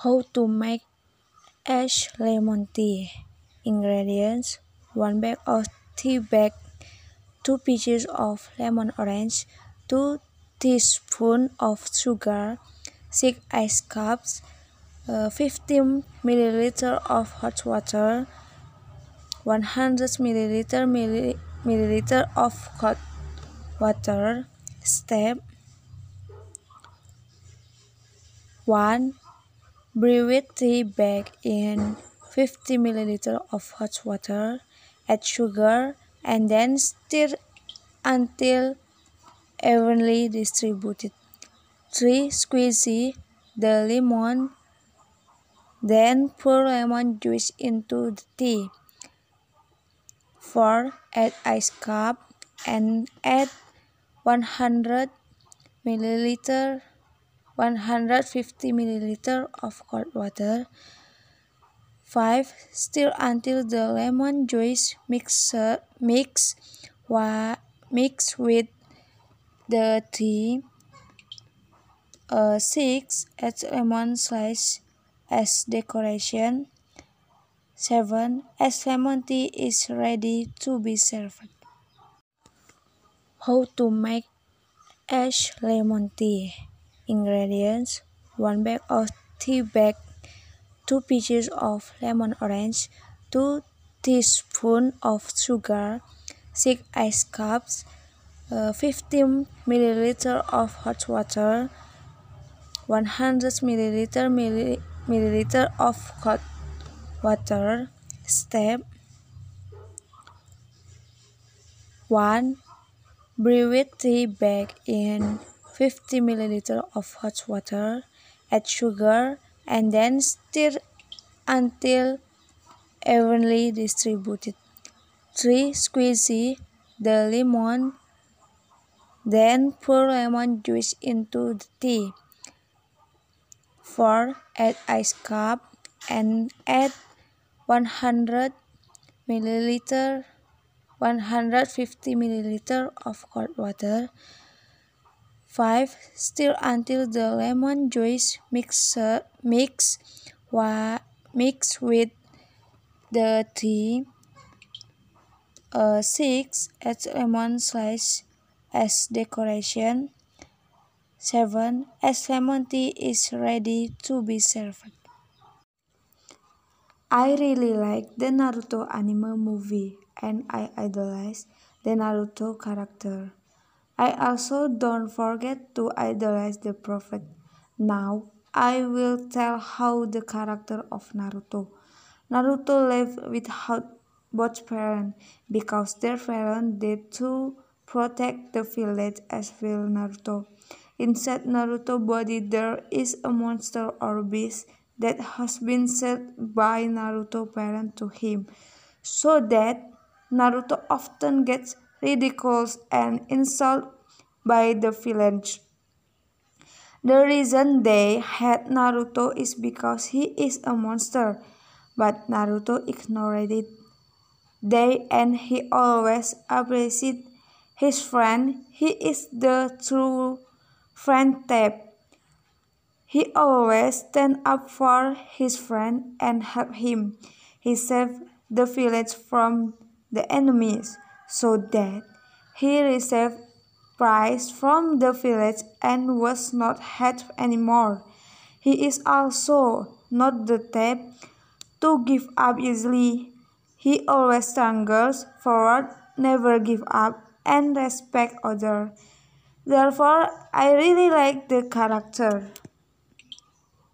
How to make ash lemon tea. Ingredients 1 bag of tea bag, 2 pieces of lemon orange, 2 teaspoons of sugar, 6 ice cups, uh, 15 milliliter of hot water, 100 milliliter milliliter of hot water. Step 1. Brew it tea bag in 50 milliliter of hot water, add sugar, and then stir until evenly distributed. 3. Squeeze the lemon, then pour lemon juice into the tea. 4. Add ice cup and add 100 milliliter 150 ml of cold water. 5. Stir until the lemon juice mix, mix, mix with the tea. Uh, 6. Add lemon slice as decoration. 7. As lemon tea is ready to be served. How to make ash lemon tea. Ingredients 1 bag of tea bag, 2 pieces of lemon orange, 2 teaspoons of sugar, 6 ice cups, uh, 15 milliliter of hot water, 100 milliliter milliliter of hot water. Step 1. Brew tea bag in 50 milliliter of hot water, add sugar, and then stir until evenly distributed. 3. Squeeze the lemon, then pour lemon juice into the tea. 4. Add ice cup and add 100 milliliter 150 milliliter of cold water 5. Stir until the lemon juice mix, mix, mix with the tea. Uh, 6. Add lemon slice as decoration. 7. As lemon tea is ready to be served. I really like the Naruto anime movie and I idolize the Naruto character. I also don't forget to idolize the prophet. Now, I will tell how the character of Naruto. Naruto lived without both parents because their parents did to protect the village as well Naruto. Inside Naruto body there is a monster or beast that has been set by Naruto parent to him so that Naruto often gets ridiculed and insulted by the village. The reason they hate Naruto is because he is a monster, but Naruto ignored it. They and he always appreciated his friend. He is the true friend type. He always stand up for his friend and help him. He saved the village from the enemies so that he received praise from the village and was not hated anymore. He is also not the type to give up easily. He always struggles forward, never give up, and respect others. Therefore, I really like the character.